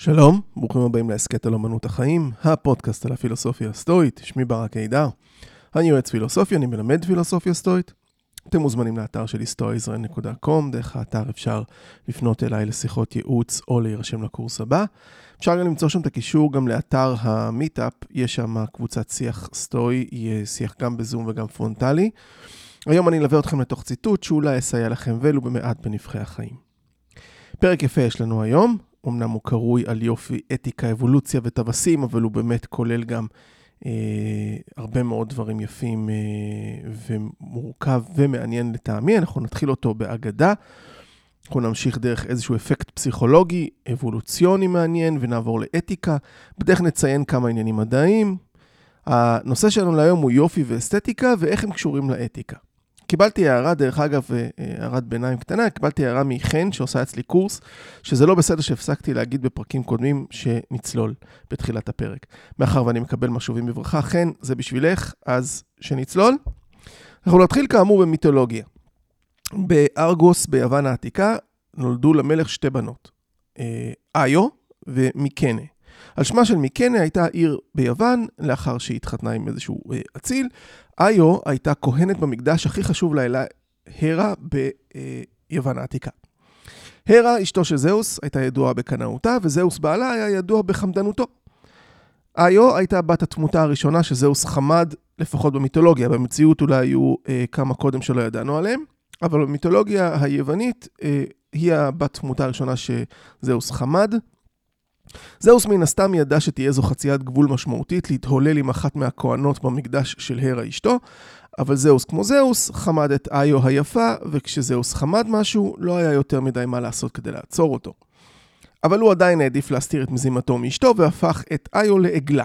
שלום, ברוכים הבאים להסכת על אמנות החיים, הפודקאסט על הפילוסופיה הסטואית, שמי ברק הידר. אני יועץ פילוסופיה, אני מלמד פילוסופיה סטואית. אתם מוזמנים לאתר שלי stoaisrael.com, דרך האתר אפשר לפנות אליי לשיחות ייעוץ או להירשם לקורס הבא. אפשר גם למצוא שם את הקישור גם לאתר ה Meetup, יש שם קבוצת שיח סטואי, יהיה שיח גם בזום וגם פרונטלי. היום אני אלווה אתכם לתוך ציטוט שאולי יסייע לכם ולו במעט בנבכי החיים. פרק יפה יש לנו היום, אמנם הוא קרוי על יופי, אתיקה, אבולוציה וטווסים, אבל הוא באמת כולל גם אה, הרבה מאוד דברים יפים אה, ומורכב ומעניין לטעמי. אנחנו נתחיל אותו באגדה. אנחנו נמשיך דרך איזשהו אפקט פסיכולוגי, אבולוציוני מעניין, ונעבור לאתיקה. בדרך נציין כמה עניינים מדעיים. הנושא שלנו להיום הוא יופי ואסתטיקה, ואיך הם קשורים לאתיקה. קיבלתי הערה, דרך אגב, אה, הערת ביניים קטנה, קיבלתי הערה מחן שעושה אצלי קורס, שזה לא בסדר שהפסקתי להגיד בפרקים קודמים שנצלול בתחילת הפרק. מאחר ואני מקבל משובים בברכה, חן, זה בשבילך, אז שנצלול. אנחנו נתחיל כאמור במיתולוגיה. בארגוס ביוון העתיקה נולדו למלך שתי בנות, אה, איו ומיקנה. על שמה של מיקנה הייתה עיר ביוון, לאחר שהיא התחתנה עם איזשהו אה, אציל. איו הייתה כהנת במקדש הכי חשוב לאלה הרה ביוון העתיקה. הרה, אשתו של זהוס, הייתה ידועה בקנאותה, וזהוס בעלה היה ידוע בחמדנותו. איו הייתה בת התמותה הראשונה שזהוס חמד, לפחות במיתולוגיה, במציאות אולי היו אה, כמה קודם שלא ידענו עליהם, אבל במיתולוגיה היוונית אה, היא הבת תמותה הראשונה שזהוס חמד. זהוס מן הסתם ידע שתהיה זו חציית גבול משמעותית להתהולל עם אחת מהכוהנות במקדש של הרה אשתו, אבל זהוס כמו זהוס חמד את איו היפה, וכשזהוס חמד משהו, לא היה יותר מדי מה לעשות כדי לעצור אותו. אבל הוא עדיין העדיף להסתיר את מזימתו מאשתו והפך את איו לעגלה.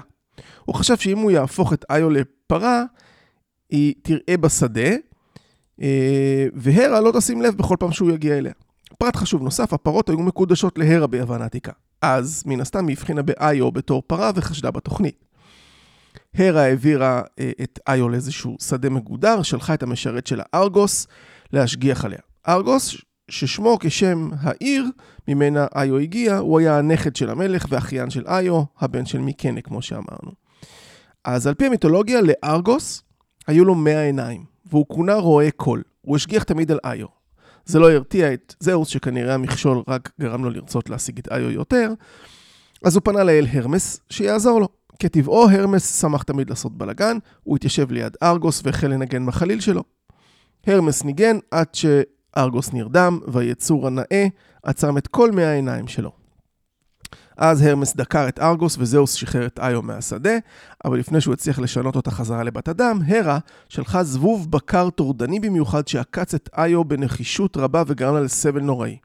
הוא חשב שאם הוא יהפוך את איו לפרה, היא תראה בשדה, אה, והרה לא תשים לב בכל פעם שהוא יגיע אליה. פרט חשוב נוסף, הפרות היו מקודשות להרה ביוון העתיקה. אז מן הסתם היא הבחינה באיו בתור פרה וחשדה בתוכנית. הרה העבירה אה, את איו לאיזשהו שדה מגודר, שלחה את המשרת שלה ארגוס להשגיח עליה. ארגוס, ששמו כשם העיר ממנה איו הגיע, הוא היה הנכד של המלך ואחיין של איו, הבן של מיקנה, כמו שאמרנו. אז על פי המיתולוגיה, לארגוס היו לו מאה עיניים, והוא כונה רואה קול. הוא השגיח תמיד על איו. זה לא הרתיע את זהוס, שכנראה המכשול רק גרם לו לרצות להשיג את איו יותר, אז הוא פנה לאל הרמס שיעזור לו. כטבעו, הרמס שמח תמיד לעשות בלאגן, הוא התיישב ליד ארגוס והחל לנגן בחליל שלו. הרמס ניגן עד שארגוס נרדם, והיצור הנאה עצם את כל מאה העיניים שלו. אז הרמס דקר את ארגוס וזהוס שחרר את איו מהשדה, אבל לפני שהוא הצליח לשנות אותה חזרה לבת אדם, הרה שלחה זבוב בקר טורדני במיוחד שעקץ את איו בנחישות רבה וגרם לה לסבל נוראי.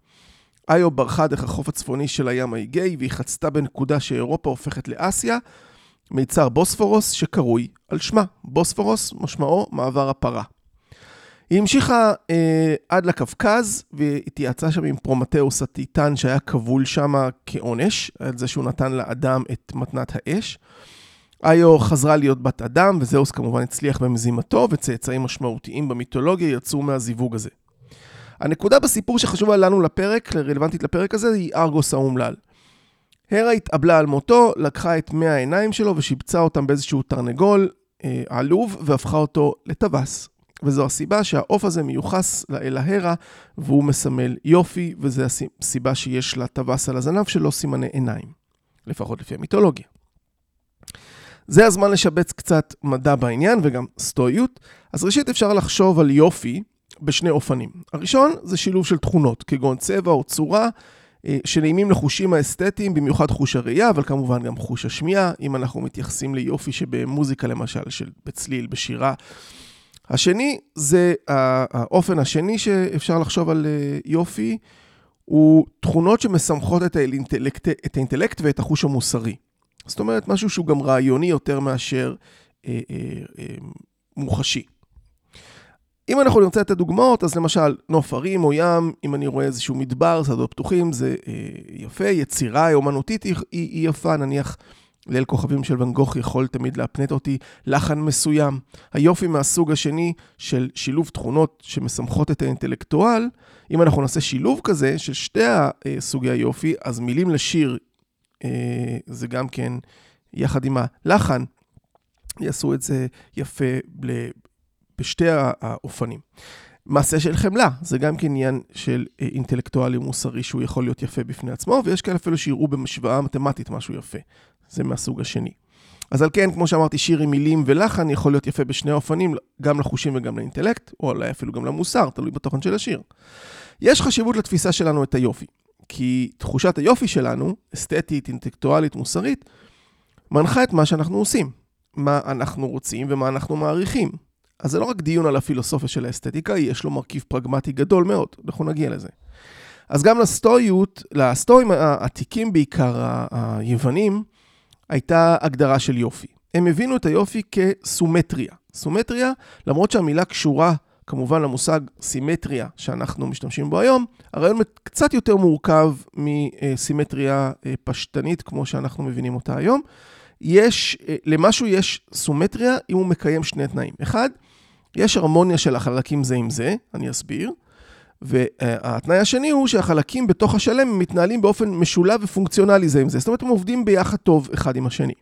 איו ברחה דרך החוף הצפוני של הים האיגאי והיא חצתה בנקודה שאירופה הופכת לאסיה, מיצר בוספורוס שקרוי על שמה. בוספורוס משמעו מעבר הפרה. היא המשיכה אה, עד לקווקז והתייעצה שם עם פרומטאוס הטיטן שהיה כבול שם כעונש, על זה שהוא נתן לאדם את מתנת האש. איו חזרה להיות בת אדם, וזאוס כמובן הצליח במזימתו, וצאצאים משמעותיים במיתולוגיה יצאו מהזיווג הזה. הנקודה בסיפור שחשובה לנו לפרק, רלוונטית לפרק הזה, היא ארגוס האומלל. הרה התאבלה על מותו, לקחה את מאה העיניים שלו ושיבצה אותם באיזשהו תרנגול אה, עלוב, והפכה אותו לטווס. וזו הסיבה שהעוף הזה מיוחס לאל ההרה, והוא מסמל יופי, וזו הסיבה שיש לטווס על הזנב שלו סימני עיניים, לפחות לפי המיתולוגיה. זה הזמן לשבץ קצת מדע בעניין וגם סטואיות. אז ראשית אפשר לחשוב על יופי בשני אופנים. הראשון זה שילוב של תכונות, כגון צבע או צורה, אה, שנעימים לחושים האסתטיים, במיוחד חוש הראייה, אבל כמובן גם חוש השמיעה, אם אנחנו מתייחסים ליופי שבמוזיקה למשל, של בצליל, בשירה. השני זה האופן השני שאפשר לחשוב על אה, יופי, הוא תכונות שמסמכות את האינטלקט, את האינטלקט ואת החוש המוסרי. זאת אומרת, משהו שהוא גם רעיוני יותר מאשר אה, אה, אה, מוחשי. אם אנחנו נרצה את הדוגמאות, אז למשל, נוף הרים או ים, אם אני רואה איזשהו מדבר, שדות פתוחים, זה אה, יפה, יצירה אומנותית היא, היא, היא יפה, נניח ליל כוכבים של ואן גוך יכול תמיד להפנט אותי לחן מסוים. היופי מהסוג השני של שילוב תכונות שמסמכות את האינטלקטואל, אם אנחנו נעשה שילוב כזה של שתי סוגי היופי, אז מילים לשיר זה גם כן, יחד עם הלחן, יעשו את זה יפה בשתי האופנים. מעשה של חמלה, זה גם כן עניין של אה, אינטלקטואלי מוסרי שהוא יכול להיות יפה בפני עצמו, ויש כאלה אפילו שיראו במשוואה מתמטית משהו יפה. זה מהסוג השני. אז על כן, כמו שאמרתי, שיר עם מילים ולחן יכול להיות יפה בשני האופנים, גם לחושים וגם לאינטלקט, או אולי אפילו גם למוסר, תלוי בתוכן של השיר. יש חשיבות לתפיסה שלנו את היופי, כי תחושת היופי שלנו, אסתטית, אינטלקטואלית, מוסרית, מנחה את מה שאנחנו עושים, מה אנחנו רוצים ומה אנחנו מעריכים. אז זה לא רק דיון על הפילוסופיה של האסתטיקה, יש לו מרכיב פרגמטי גדול מאוד, אנחנו נגיע לזה. אז גם לסטואיות, לסטואים העתיקים בעיקר, היוונים, הייתה הגדרה של יופי. הם הבינו את היופי כסומטריה. סומטריה, למרות שהמילה קשורה כמובן למושג סימטריה שאנחנו משתמשים בו היום, הרעיון קצת יותר מורכב מסימטריה אה, פשטנית כמו שאנחנו מבינים אותה היום. יש, אה, למשהו יש סומטריה אם הוא מקיים שני תנאים. אחד, יש הרמוניה של החלקים זה עם זה, אני אסביר. והתנאי השני הוא שהחלקים בתוך השלם מתנהלים באופן משולב ופונקציונלי זה עם זה. זאת אומרת, הם עובדים ביחד טוב אחד עם השני.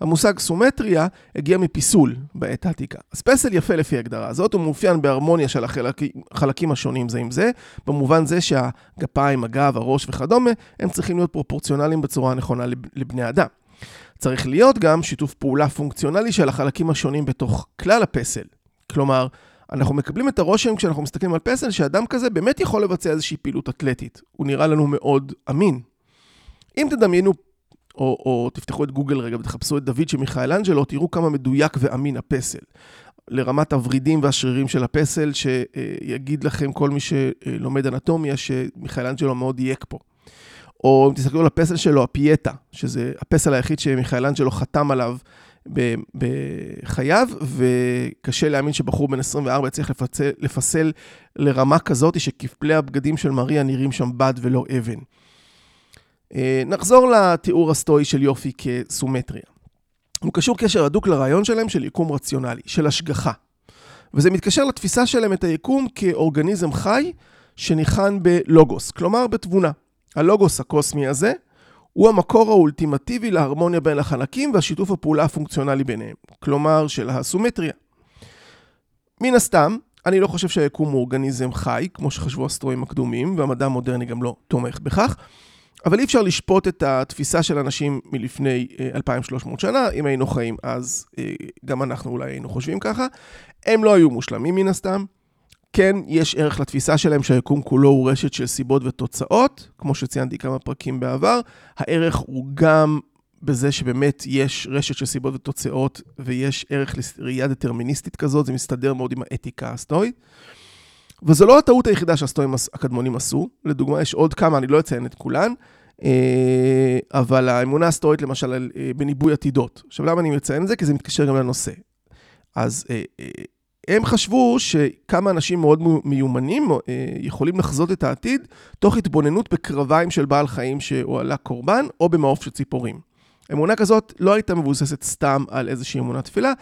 המושג סומטריה הגיע מפיסול בעת העתיקה. אז פסל יפה לפי ההגדרה הזאת, הוא מאופיין בהרמוניה של החלקים השונים זה עם זה, במובן זה שהגפיים, הגב, הראש וכדומה, הם צריכים להיות פרופורציונליים בצורה הנכונה לבני אדם. צריך להיות גם שיתוף פעולה פונקציונלי של החלקים השונים בתוך כלל הפסל. כלומר, אנחנו מקבלים את הרושם כשאנחנו מסתכלים על פסל, שאדם כזה באמת יכול לבצע איזושהי פעילות אתלטית. הוא נראה לנו מאוד אמין. אם תדמיינו, או, או תפתחו את גוגל רגע ותחפשו את דוד של מיכאל אנג'לו, תראו כמה מדויק ואמין הפסל. לרמת הוורידים והשרירים של הפסל, שיגיד לכם כל מי שלומד אנטומיה, שמיכאל אנג'לו מאוד דייק פה. או אם תסתכלו על הפסל שלו, הפייטה, שזה הפסל היחיד שמיכאל אנג'לו חתם עליו בחייו, וקשה להאמין שבחור בן 24 יצליח לפסל, לפסל לרמה כזאת שכפלי הבגדים של מריה נראים שם בד ולא אבן. אה, נחזור לתיאור הסטואי של יופי כסומטריה. הוא קשור קשר הדוק לרעיון שלהם של יקום רציונלי, של השגחה. וזה מתקשר לתפיסה שלהם את היקום כאורגניזם חי שניחן בלוגוס, כלומר בתבונה. הלוגוס הקוסמי הזה הוא המקור האולטימטיבי להרמוניה בין החלקים והשיתוף הפעולה הפונקציונלי ביניהם, כלומר של הסומטריה. מן הסתם, אני לא חושב שהיקום הוא אורגניזם חי, כמו שחשבו הסטרואים הקדומים, והמדע המודרני גם לא תומך בכך, אבל אי אפשר לשפוט את התפיסה של אנשים מלפני 2,300 אה, שנה, אם היינו חיים אז אה, גם אנחנו אולי היינו חושבים ככה. הם לא היו מושלמים מן הסתם, כן, יש ערך לתפיסה שלהם שהיקום כולו הוא רשת של סיבות ותוצאות, כמו שציינתי כמה פרקים בעבר. הערך הוא גם בזה שבאמת יש רשת של סיבות ותוצאות, ויש ערך לראייה דטרמיניסטית כזאת, זה מסתדר מאוד עם האתיקה הסטואית. וזו לא הטעות היחידה שהסטואים הקדמונים עשו. לדוגמה, יש עוד כמה, אני לא אציין את כולן, אה, אבל האמונה הסטואית למשל אה, בניבוי עתידות. עכשיו, למה אני מציין את זה? כי זה מתקשר גם לנושא. אז אה, הם חשבו שכמה אנשים מאוד מיומנים אה, יכולים לחזות את העתיד תוך התבוננות בקרביים של בעל חיים שהועלה קורבן או במעוף של ציפורים. אמונה כזאת לא הייתה מבוססת סתם על איזושהי אמונה תפילה,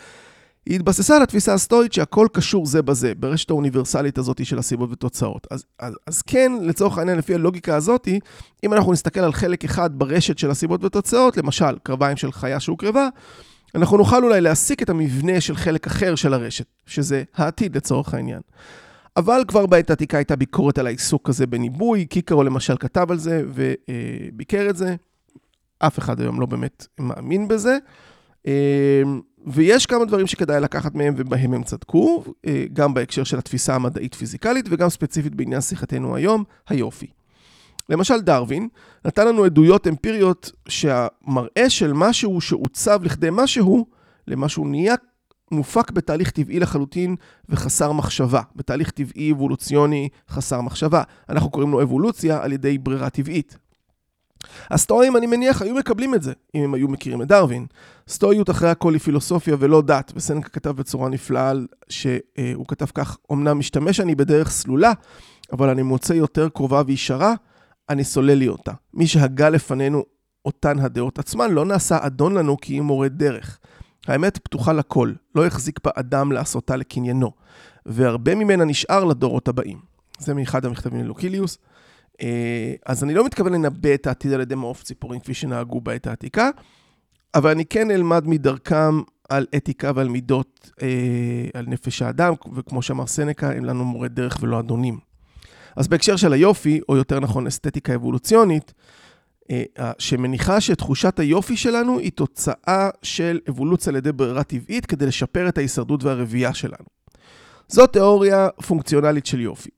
היא התבססה על התפיסה הסטואית שהכל קשור זה בזה, ברשת האוניברסלית הזאת של הסיבות ותוצאות. אז, אז, אז כן, לצורך העניין, לפי הלוגיקה הזאת, אם אנחנו נסתכל על חלק אחד ברשת של הסיבות ותוצאות, למשל, קרביים של חיה שהוקרבה, אנחנו נוכל אולי להסיק את המבנה של חלק אחר של הרשת, שזה העתיד לצורך העניין. אבל כבר בעת העתיקה הייתה ביקורת על העיסוק הזה בניבוי, קיקרו למשל כתב על זה וביקר את זה. אף אחד היום לא באמת מאמין בזה. ויש כמה דברים שכדאי לקחת מהם ובהם הם צדקו, גם בהקשר של התפיסה המדעית-פיזיקלית וגם ספציפית בעניין שיחתנו היום, היופי. למשל דרווין נתן לנו עדויות אמפיריות שהמראה של משהו שעוצב לכדי משהו, למשהו נהיה מופק בתהליך טבעי לחלוטין וחסר מחשבה, בתהליך טבעי אבולוציוני חסר מחשבה. אנחנו קוראים לו אבולוציה על ידי ברירה טבעית. הסטואים, אני מניח, היו מקבלים את זה, אם הם היו מכירים את דרווין. סטואיות אחרי הכל היא פילוסופיה ולא דת, וסנקה כתב בצורה נפלאה שהוא כתב כך, אמנם משתמש אני בדרך סלולה, אבל אני מוצא יותר קרובה וישרה אני סולל לי אותה. מי שהגה לפנינו אותן הדעות עצמן לא נעשה אדון לנו כי היא מורה דרך. האמת פתוחה לכל, לא החזיק בה אדם לעשותה לקניינו, והרבה ממנה נשאר לדורות הבאים. זה מאחד המכתבים ללוקיליוס. אה, אז אני לא מתכוון לנבא את העתיד על ידי מעוף ציפורים כפי שנהגו בעת העתיקה, אבל אני כן אלמד מדרכם על אתיקה ועל מידות, אה, על נפש האדם, וכמו שאמר סנקה, הם לנו מורי דרך ולא אדונים. אז בהקשר של היופי, או יותר נכון אסתטיקה אבולוציונית, אה, שמניחה שתחושת היופי שלנו היא תוצאה של אבולוציה על ידי ברירה טבעית כדי לשפר את ההישרדות והרבייה שלנו. זו תיאוריה פונקציונלית של יופי.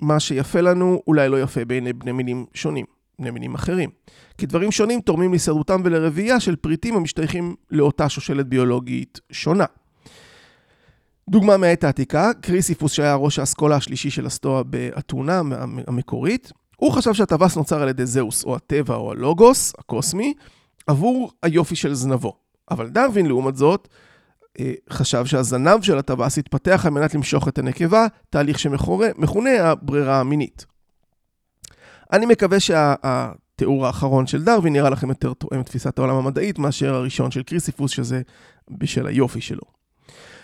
מה שיפה לנו אולי לא יפה בעיני בני מינים שונים, בני מינים אחרים. כי דברים שונים תורמים להישרדותם ולרבייה של פריטים המשתייכים לאותה שושלת ביולוגית שונה. דוגמה מהעת העתיקה, קריסיפוס שהיה ראש האסכולה השלישי של הסטואה באתונה המקורית, הוא חשב שהטווס נוצר על ידי זהוס או הטבע או הלוגוס, הקוסמי, עבור היופי של זנבו. אבל דרווין, לעומת זאת, אה, חשב שהזנב של הטווס התפתח על מנת למשוך את הנקבה, תהליך שמכונה הברירה המינית. אני מקווה שהתיאור האחרון של דרווין נראה לכם יותר תואם את תפיסת העולם המדעית מאשר הראשון של קריסיפוס, שזה בשל היופי שלו.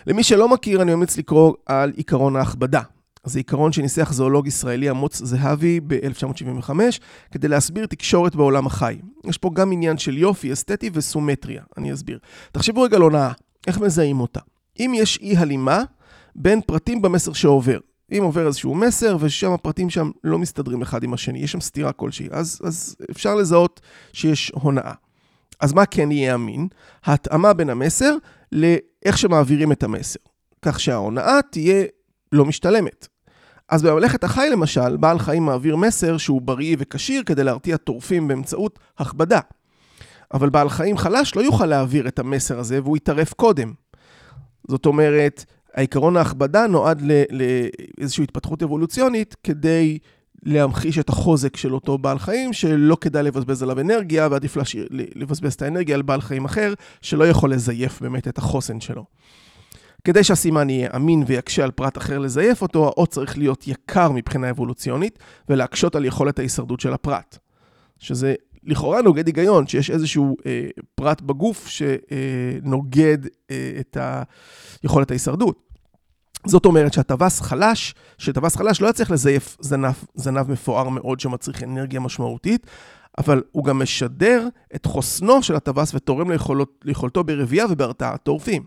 למי שלא מכיר, אני ממליץ לקרוא על עיקרון ההכבדה. זה עיקרון שניסח זואולוג ישראלי אמוץ זהבי ב-1975, כדי להסביר תקשורת בעולם החי. יש פה גם עניין של יופי, אסתטי וסומטריה, אני אסביר. תחשבו רגע על הונאה, איך מזהים אותה? אם יש אי הלימה בין פרטים במסר שעובר. אם עובר איזשהו מסר ושם הפרטים שם לא מסתדרים אחד עם השני, יש שם סתירה כלשהי, אז, אז אפשר לזהות שיש הונאה. אז מה כן יהיה אמין? ההתאמה בין המסר לאיך שמעבירים את המסר. כך שההונאה תהיה לא משתלמת. אז בממלכת החי למשל, בעל חיים מעביר מסר שהוא בריא וכשיר כדי להרתיע טורפים באמצעות הכבדה. אבל בעל חיים חלש לא יוכל להעביר את המסר הזה והוא יטרף קודם. זאת אומרת, העיקרון ההכבדה נועד לאיזושהי התפתחות אבולוציונית כדי להמחיש את החוזק של אותו בעל חיים, שלא כדאי לבזבז עליו אנרגיה, ועדיף להשאיר, לבזבז את האנרגיה על בעל חיים אחר, שלא יכול לזייף באמת את החוסן שלו. כדי שהסימן יהיה אמין ויקשה על פרט אחר לזייף אותו, האות צריך להיות יקר מבחינה אבולוציונית, ולהקשות על יכולת ההישרדות של הפרט. שזה לכאורה נוגד היגיון, שיש איזשהו אה, פרט בגוף שנוגד אה, את. יכולת ההישרדות. זאת אומרת שהטווס חלש, שטווס חלש לא יצליח לזייף זנב, זנב מפואר מאוד שמצריך אנרגיה משמעותית, אבל הוא גם משדר את חוסנו של הטווס ותורם ליכולות, ליכולתו ברבייה ובהרתעת טורפים.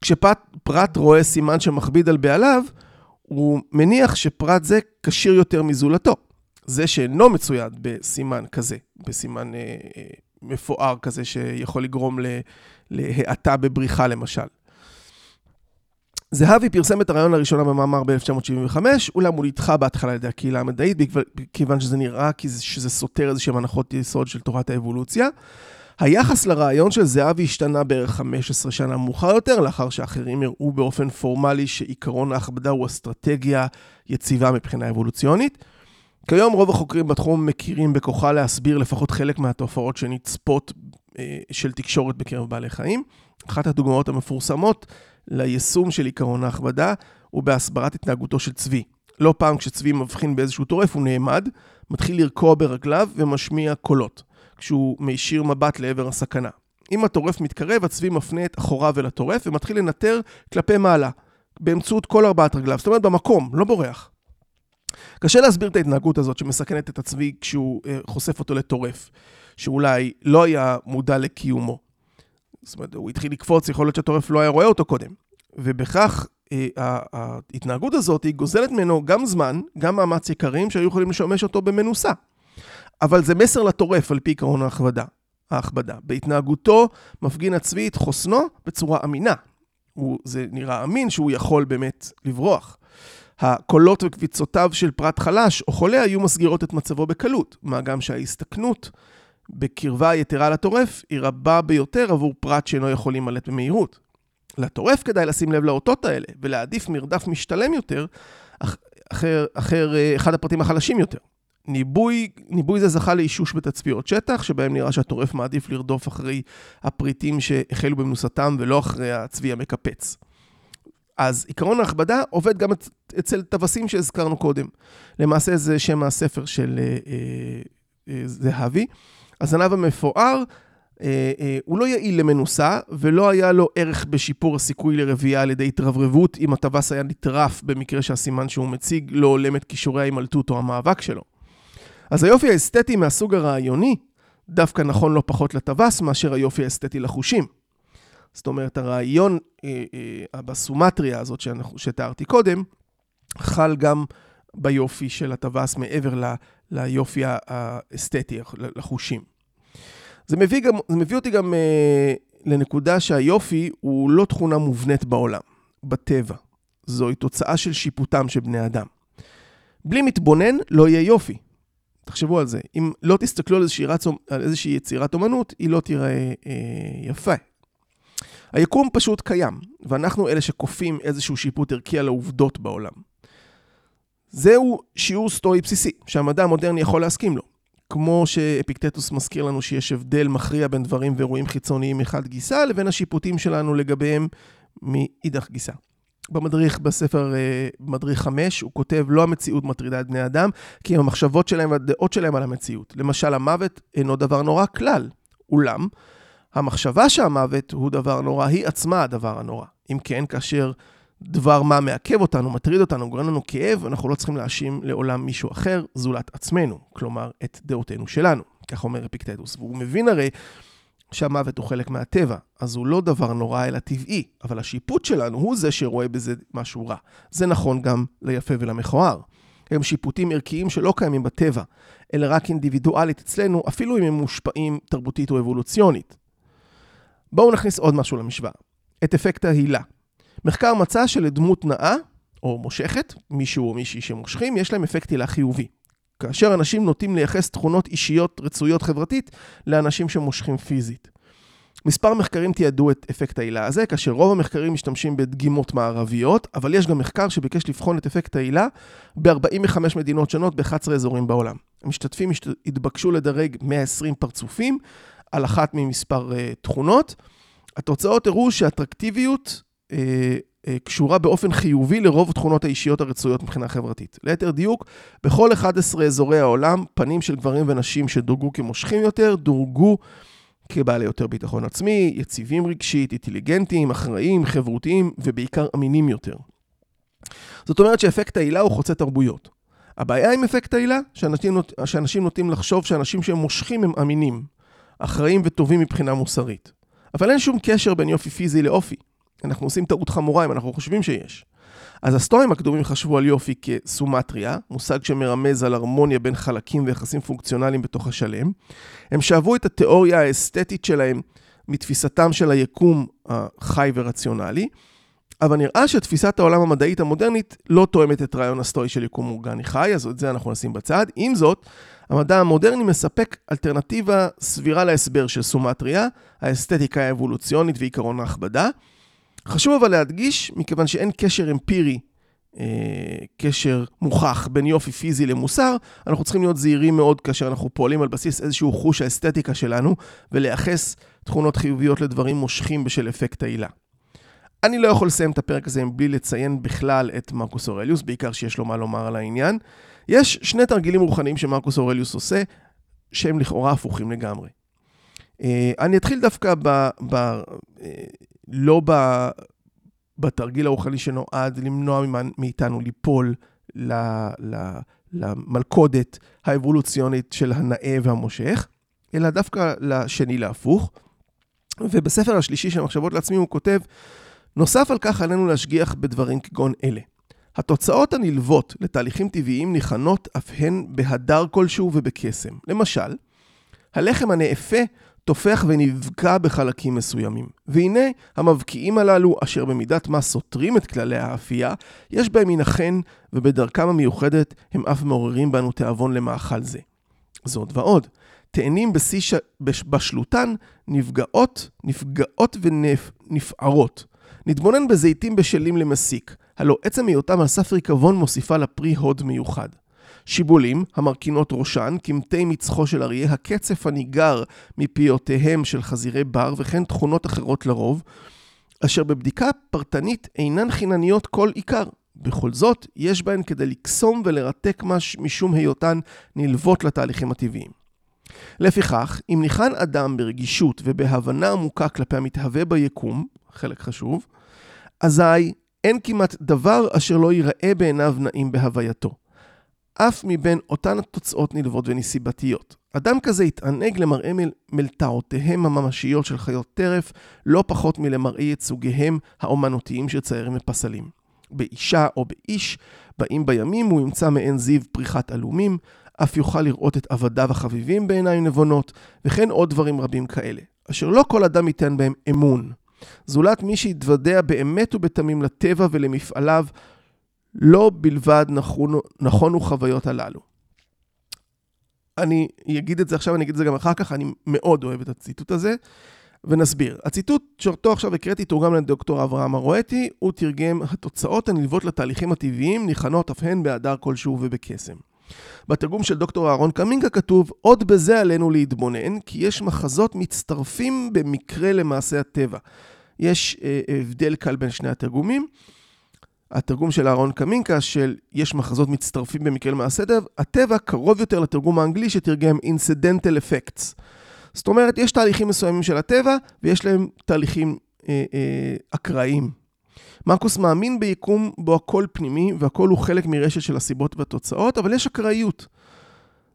כשפרט רואה סימן שמכביד על בעליו, הוא מניח שפרט זה כשיר יותר מזולתו. זה שאינו מצויד בסימן כזה, בסימן אה, אה, מפואר כזה שיכול לגרום להאטה בבריחה למשל. זהבי פרסם את הרעיון לראשונה במאמר ב-1975, אולם הוא נדחה בהתחלה על ידי הקהילה המדעית, כיוון שזה נראה שזה סותר איזשהם הנחות יסוד של תורת האבולוציה. היחס לרעיון של זהבי השתנה בערך 15 שנה מאוחר יותר, לאחר שאחרים הראו באופן פורמלי שעיקרון ההכבדה הוא אסטרטגיה יציבה מבחינה אבולוציונית. כיום רוב החוקרים בתחום מכירים בכוחה להסביר לפחות חלק מהתופעות שנצפות אה, של תקשורת בקרב בעלי חיים. אחת הדוגמאות המפורסמות ליישום של עיקרון ההכבדה הוא בהסברת התנהגותו של צבי. לא פעם כשצבי מבחין באיזשהו טורף הוא נעמד, מתחיל לרקוע ברגליו ומשמיע קולות, כשהוא מישיר מבט לעבר הסכנה. אם הטורף מתקרב, הצבי מפנה את אחוריו אל הטורף ומתחיל לנטר כלפי מעלה, באמצעות כל ארבעת רגליו, זאת אומרת במקום, לא בורח. קשה להסביר את ההתנהגות הזאת שמסכנת את הצבי כשהוא אה, חושף אותו לטורף, שאולי לא היה מודע לקיומו. זאת אומרת, הוא התחיל לקפוץ, יכול להיות שהטורף לא היה רואה אותו קודם. ובכך אה, ההתנהגות הזאת היא גוזלת ממנו גם זמן, גם מאמץ יקרים שהיו יכולים לשמש אותו במנוסה. אבל זה מסר לטורף על פי עקרון ההכבדה. ההכבדה. בהתנהגותו מפגין הצבי את חוסנו בצורה אמינה. הוא, זה נראה אמין שהוא יכול באמת לברוח. הקולות וקביצותיו של פרט חלש או חולה היו מסגירות את מצבו בקלות, מה גם שההסתכנות בקרבה יתרה לטורף היא רבה ביותר עבור פרט שאינו יכול להימלט במהירות. לטורף כדאי לשים לב לאותות האלה ולהעדיף מרדף משתלם יותר אחר, אחר אה, אחד הפרטים החלשים יותר. ניבוי, ניבוי זה זכה לאישוש בתצפיות שטח, שבהם נראה שהטורף מעדיף לרדוף אחרי הפריטים שהחלו במנוסתם ולא אחרי הצבי המקפץ. אז עקרון ההכבדה עובד גם אצל טווסים שהזכרנו קודם. למעשה זה שם הספר של אה, אה, אה, זהבי. הזנב המפואר אה, אה, הוא לא יעיל למנוסה, ולא היה לו ערך בשיפור הסיכוי לרבייה על ידי התרברבות אם הטווס היה נטרף במקרה שהסימן שהוא מציג לא הולם את כישורי ההימלטות או המאבק שלו. אז היופי האסתטי מהסוג הרעיוני דווקא נכון לא פחות לטווס מאשר היופי האסתטי לחושים. זאת אומרת, הרעיון אה, אה, בסומטריה הזאת שתיארתי קודם, חל גם ביופי של הטווס מעבר ליופי האסתטי, לחושים. זה מביא, גם, זה מביא אותי גם אה, לנקודה שהיופי הוא לא תכונה מובנית בעולם, בטבע. זוהי תוצאה של שיפוטם של בני אדם. בלי מתבונן לא יהיה יופי. תחשבו על זה. אם לא תסתכלו על איזושהי, רצ... על איזושהי יצירת אומנות, היא לא תיראה אה, יפה. היקום פשוט קיים, ואנחנו אלה שכופים איזשהו שיפוט ערכי על העובדות בעולם. זהו שיעור סטואי בסיסי, שהמדע המודרני יכול להסכים לו. כמו שאפיקטטוס מזכיר לנו שיש הבדל מכריע בין דברים ואירועים חיצוניים מחד גיסה, לבין השיפוטים שלנו לגביהם מאידך גיסה. במדריך, בספר אה, מדריך 5, הוא כותב, לא המציאות מטרידה את בני אדם, כי המחשבות שלהם והדעות שלהם על המציאות. למשל, המוות אינו דבר נורא כלל. אולם, המחשבה שהמוות הוא דבר נורא, היא עצמה הדבר הנורא. אם כן, כאשר דבר מה מעכב אותנו, מטריד אותנו, גורם לנו כאב, אנחנו לא צריכים להאשים לעולם מישהו אחר, זולת עצמנו, כלומר, את דעותינו שלנו. כך אומר אפיקטטוס. והוא מבין הרי שהמוות הוא חלק מהטבע, אז הוא לא דבר נורא אלא טבעי, אבל השיפוט שלנו הוא זה שרואה בזה משהו רע. זה נכון גם ליפה ולמכוער. הם שיפוטים ערכיים שלא קיימים בטבע, אלא רק אינדיבידואלית אצלנו, אפילו אם הם מושפעים תרבותית או אבולוציונית. בואו נכניס עוד משהו למשוואה, את אפקט ההילה. מחקר מצא שלדמות נאה, או מושכת, מישהו או מישהי שמושכים, יש להם אפקט הילה חיובי. כאשר אנשים נוטים לייחס תכונות אישיות רצויות חברתית לאנשים שמושכים פיזית. מספר מחקרים תיעדו את אפקט העילה הזה, כאשר רוב המחקרים משתמשים בדגימות מערביות, אבל יש גם מחקר שביקש לבחון את אפקט העילה ב-45 מדינות שונות ב-11 אזורים בעולם. המשתתפים התבקשו לדרג 120 פרצופים על אחת ממספר uh, תכונות. התוצאות הראו שאטרקטיביות קשורה באופן חיובי לרוב תכונות האישיות הרצויות מבחינה חברתית. ליתר דיוק, בכל 11 אזורי העולם, פנים של גברים ונשים שדורגו כמושכים יותר, דורגו כבעלי יותר ביטחון עצמי, יציבים רגשית, אינטליגנטיים, אחראיים, חברותיים ובעיקר אמינים יותר. זאת אומרת שאפקט העילה הוא חוצה תרבויות. הבעיה עם אפקט העילה, שאנשים, נות... שאנשים נוטים לחשוב שאנשים שהם מושכים הם אמינים, אחראים וטובים מבחינה מוסרית. אבל אין שום קשר בין יופי פיזי לאופי. אנחנו עושים טעות חמורה אם אנחנו חושבים שיש. אז הסטואים הקדומים חשבו על יופי כסומטריה, מושג שמרמז על הרמוניה בין חלקים ויחסים פונקציונליים בתוך השלם. הם שאבו את התיאוריה האסתטית שלהם מתפיסתם של היקום החי ורציונלי, אבל נראה שתפיסת העולם המדעית המודרנית לא תואמת את רעיון הסטואי של יקום אורגני חי, אז את זה אנחנו נשים בצד. עם זאת, המדע המודרני מספק אלטרנטיבה סבירה להסבר של סומטריה, האסתטיקה האבולוציונית ועיקרון ההכבדה. חשוב אבל להדגיש, מכיוון שאין קשר אמפירי, אה, קשר מוכח בין יופי פיזי למוסר, אנחנו צריכים להיות זהירים מאוד כאשר אנחנו פועלים על בסיס איזשהו חוש האסתטיקה שלנו, ולייחס תכונות חיוביות לדברים מושכים בשל אפקט העילה. אני לא יכול לסיים את הפרק הזה בלי לציין בכלל את מרקוס אורליוס, בעיקר שיש לו מה לומר על העניין. יש שני תרגילים רוחניים שמרקוס אורליוס עושה, שהם לכאורה הפוכים לגמרי. אה, אני אתחיל דווקא ב... ב אה, לא ב... בתרגיל הרוחני שנועד למנוע מאיתנו ליפול ל... ל... למלכודת האבולוציונית של הנאה והמושך, אלא דווקא לשני להפוך. ובספר השלישי של מחשבות לעצמי הוא כותב, נוסף על כך עלינו להשגיח בדברים כגון אלה. התוצאות הנלוות לתהליכים טבעיים ניחנות אף הן בהדר כלשהו ובקסם. למשל, הלחם הנאפה תופח ונבקע בחלקים מסוימים. והנה, המבקיעים הללו, אשר במידת מה סותרים את כללי האפייה, יש בהם מן החן, ובדרכם המיוחדת הם אף מעוררים בנו תיאבון למאכל זה. זאת ועוד, תאנים בשיא ש... בשלותן נפגעות, נפגעות ונפערות. נתבונן בזיתים בשלים למסיק, הלא עצם היותם על סף ריקבון מוסיפה לפרי הוד מיוחד. שיבולים, המרכינות ראשן, קמטי מצחו של אריה, הקצף הניגר מפיותיהם של חזירי בר, וכן תכונות אחרות לרוב, אשר בבדיקה פרטנית אינן חינניות כל עיקר. בכל זאת, יש בהן כדי לקסום ולרתק מש משום היותן נלוות לתהליכים הטבעיים. לפיכך, אם ניחן אדם ברגישות ובהבנה עמוקה כלפי המתהווה ביקום, חלק חשוב, אזי אין כמעט דבר אשר לא ייראה בעיניו נעים בהווייתו. אף מבין אותן התוצאות נלוות ונסיבתיות. אדם כזה יתענג למראה מלתעותיהם הממשיות של חיות טרף, לא פחות מלמראה ייצוגיהם האומנותיים של ציירים ופסלים. באישה או באיש, באים בימים הוא ימצא מעין זיו פריחת עלומים, אף יוכל לראות את עבדיו החביבים בעיניים נבונות, וכן עוד דברים רבים כאלה, אשר לא כל אדם ייתן בהם אמון. זולת מי שיתוודע באמת ובתמים לטבע ולמפעליו, לא בלבד נכונו, נכונו חוויות הללו. אני אגיד את זה עכשיו, אני אגיד את זה גם אחר כך, אני מאוד אוהב את הציטוט הזה, ונסביר. הציטוט שאותו עכשיו הקראתי תורגם לדוקטור אברהם ארואטי, הוא תרגם התוצאות הנלוות לתהליכים הטבעיים ניחנות אף הן בהדר כלשהו ובקסם. בתרגום של דוקטור אהרון קמינגה כתוב, עוד בזה עלינו להתבונן, כי יש מחזות מצטרפים במקרה למעשה הטבע. יש אה, הבדל קל בין שני התרגומים. התרגום של אהרון קמינקה של יש מחזות מצטרפים במקרה למעשה הטבע קרוב יותר לתרגום האנגלי שתרגם incidental effects. זאת אומרת, יש תהליכים מסוימים של הטבע ויש להם תהליכים אה, אה, אקראיים. מרקוס מאמין ביקום בו הכל פנימי והכל הוא חלק מרשת של הסיבות והתוצאות, אבל יש אקראיות.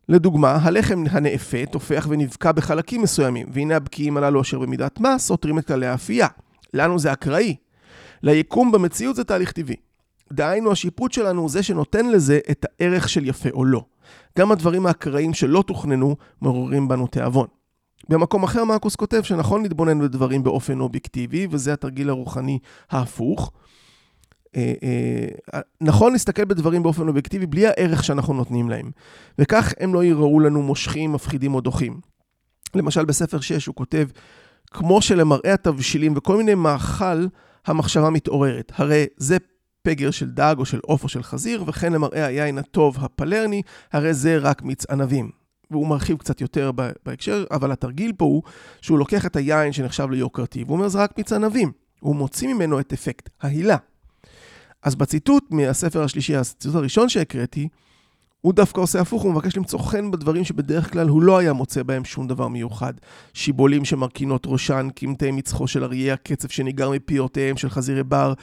לדוגמה, הלחם הנאפה תופח ונבקע בחלקים מסוימים, והנה הבקיעים הללו אשר במידת מה סותרים את כללי האפייה. לנו זה אקראי. ליקום במציאות זה תהליך טבעי. דהיינו, השיפוט שלנו הוא זה שנותן לזה את הערך של יפה או לא. גם הדברים האקראיים שלא תוכננו מעוררים בנו תיאבון. במקום אחר מרקוס כותב שנכון להתבונן בדברים באופן אובייקטיבי, וזה התרגיל הרוחני ההפוך. אה, אה, נכון להסתכל בדברים באופן אובייקטיבי בלי הערך שאנחנו נותנים להם, וכך הם לא ייראו לנו מושכים, מפחידים או דוחים. למשל בספר 6 הוא כותב, כמו שלמראה התבשילים וכל מיני מאכל, המחשבה מתעוררת. הרי זה פגר של דג או של עוף או של חזיר, וכן למראה היין הטוב הפלרני, הרי זה רק מיץ ענבים. והוא מרחיב קצת יותר בהקשר, אבל התרגיל פה הוא שהוא לוקח את היין שנחשב ליוקרתי, והוא אומר זה רק מיץ ענבים. הוא מוציא ממנו את אפקט ההילה. אז בציטוט מהספר השלישי, הציטוט הראשון שהקראתי, הוא דווקא עושה הפוך, הוא מבקש למצוא חן בדברים שבדרך כלל הוא לא היה מוצא בהם שום דבר מיוחד. שיבולים שמרכינות ראשן, קמטי מצחו של אריה, הקצף שניגר מפיותיהם של חזירי בר,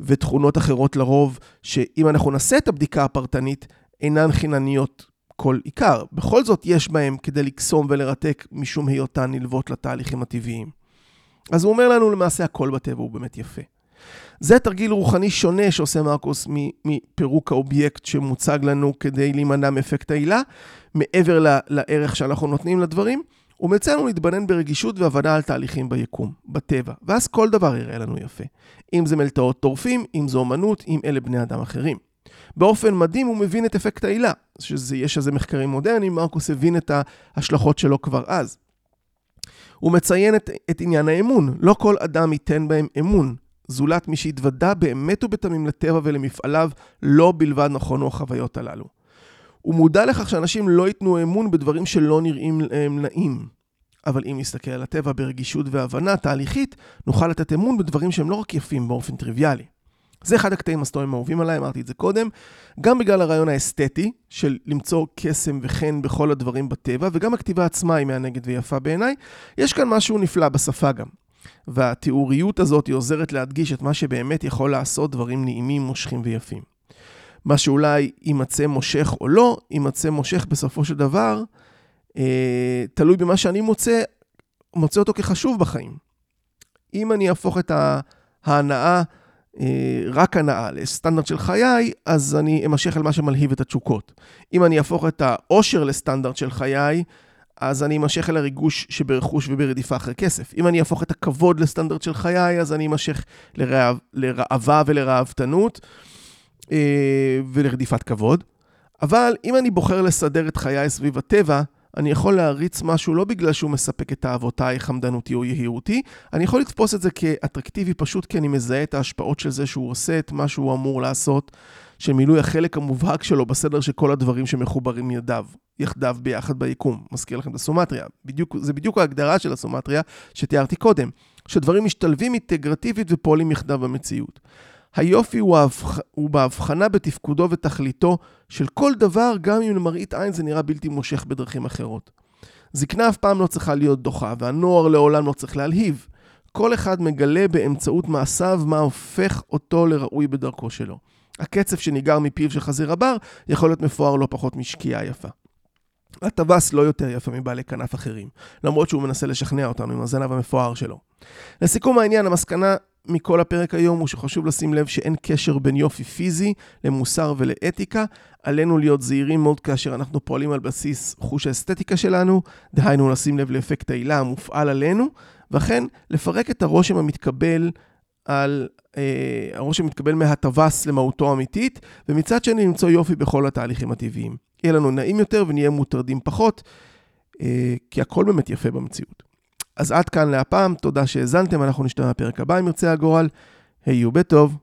ותכונות אחרות לרוב, שאם אנחנו נעשה את הבדיקה הפרטנית, אינן חינניות כל עיקר. בכל זאת יש בהם כדי לקסום ולרתק משום היותן נלוות לתהליכים הטבעיים. אז הוא אומר לנו למעשה הכל בטבע הוא באמת יפה. זה תרגיל רוחני שונה שעושה מרקוס מפירוק האובייקט שמוצג לנו כדי להימנע מאפקט ההילה, מעבר לערך שאנחנו נותנים לדברים. הוא מציע לנו להתבנן ברגישות והבנה על תהליכים ביקום, בטבע, ואז כל דבר יראה לנו יפה. אם זה מלטעות טורפים, אם זו אומנות, אם אלה בני אדם אחרים. באופן מדהים הוא מבין את אפקט העילה, שיש איזה מחקרים מודרניים, מרקוס הבין את ההשלכות שלו כבר אז. הוא מציין את, את עניין האמון, לא כל אדם ייתן בהם אמון, זולת מי שהתוודה באמת ובתמים לטבע ולמפעליו, לא בלבד נכונו החוויות הללו. הוא מודע לכך שאנשים לא ייתנו אמון בדברים שלא נראים להם נעים. אבל אם נסתכל על הטבע ברגישות והבנה תהליכית, נוכל לתת אמון בדברים שהם לא רק יפים באופן טריוויאלי. זה אחד הקטעים הסטוריים האהובים עליי, אמרתי את זה קודם, גם בגלל הרעיון האסתטי של למצוא קסם וחן בכל הדברים בטבע, וגם הכתיבה עצמה היא מהנגד ויפה בעיניי. יש כאן משהו נפלא בשפה גם. והתיאוריות הזאת היא עוזרת להדגיש את מה שבאמת יכול לעשות דברים נעימים, מושכים ויפים. מה שאולי יימצא מושך או לא, יימצא מושך בסופו של דבר, אה, תלוי במה שאני מוצא, מוצא אותו כחשוב בחיים. אם אני אהפוך את ההנאה, אה, רק הנאה לסטנדרט של חיי, אז אני אמשך על מה שמלהיב את התשוקות. אם אני אהפוך את העושר לסטנדרט של חיי, אז אני אמשך אל הריגוש שברכוש וברדיפה אחרי כסף. אם אני אהפוך את הכבוד לסטנדרט של חיי, אז אני אמשך לרעב, לרעבה ולרעבתנות אה, ולרדיפת כבוד. אבל אם אני בוחר לסדר את חיי סביב הטבע, אני יכול להריץ משהו לא בגלל שהוא מספק את אהבותיי, חמדנותי או יהירותי, אני יכול לתפוס את זה כאטרקטיבי פשוט כי אני מזהה את ההשפעות של זה שהוא עושה את מה שהוא אמור לעשות, של מילוי החלק המובהק שלו בסדר של כל הדברים שמחוברים ידיו, יחדיו ביחד ביקום. מזכיר לכם את הסומטריה. בדיוק, זה בדיוק ההגדרה של הסומטריה שתיארתי קודם, שדברים משתלבים אינטגרטיבית ופועלים יחדיו במציאות. היופי הוא, ההבח... הוא בהבחנה בתפקודו ותכליתו של כל דבר, גם אם למראית עין זה נראה בלתי מושך בדרכים אחרות. זקנה אף פעם לא צריכה להיות דוחה, והנוער לעולם לא צריך להלהיב. כל אחד מגלה באמצעות מעשיו מה הופך אותו לראוי בדרכו שלו. הקצף שניגר מפיו של חזיר הבר יכול להיות מפואר לא פחות משקיעה יפה. הטווס לא יותר יפה מבעלי כנף אחרים, למרות שהוא מנסה לשכנע אותנו עם הזנב המפואר שלו. לסיכום העניין, המסקנה מכל הפרק היום הוא שחשוב לשים לב שאין קשר בין יופי פיזי למוסר ולאתיקה. עלינו להיות זהירים מאוד כאשר אנחנו פועלים על בסיס חוש האסתטיקה שלנו, דהיינו לשים לב לאפקט העילה המופעל עלינו, וכן לפרק את הרושם המתקבל על אה, הרושם מתקבל מהטווס למהותו האמיתית, ומצד שני למצוא יופי בכל התהליכים הטבעיים. יהיה לנו נעים יותר ונהיה מוטרדים פחות, אה, כי הכל באמת יפה במציאות. אז עד כאן להפעם, תודה שהאזנתם, אנחנו נשתמע בפרק הבא אם ירצה הגורל. היו בטוב.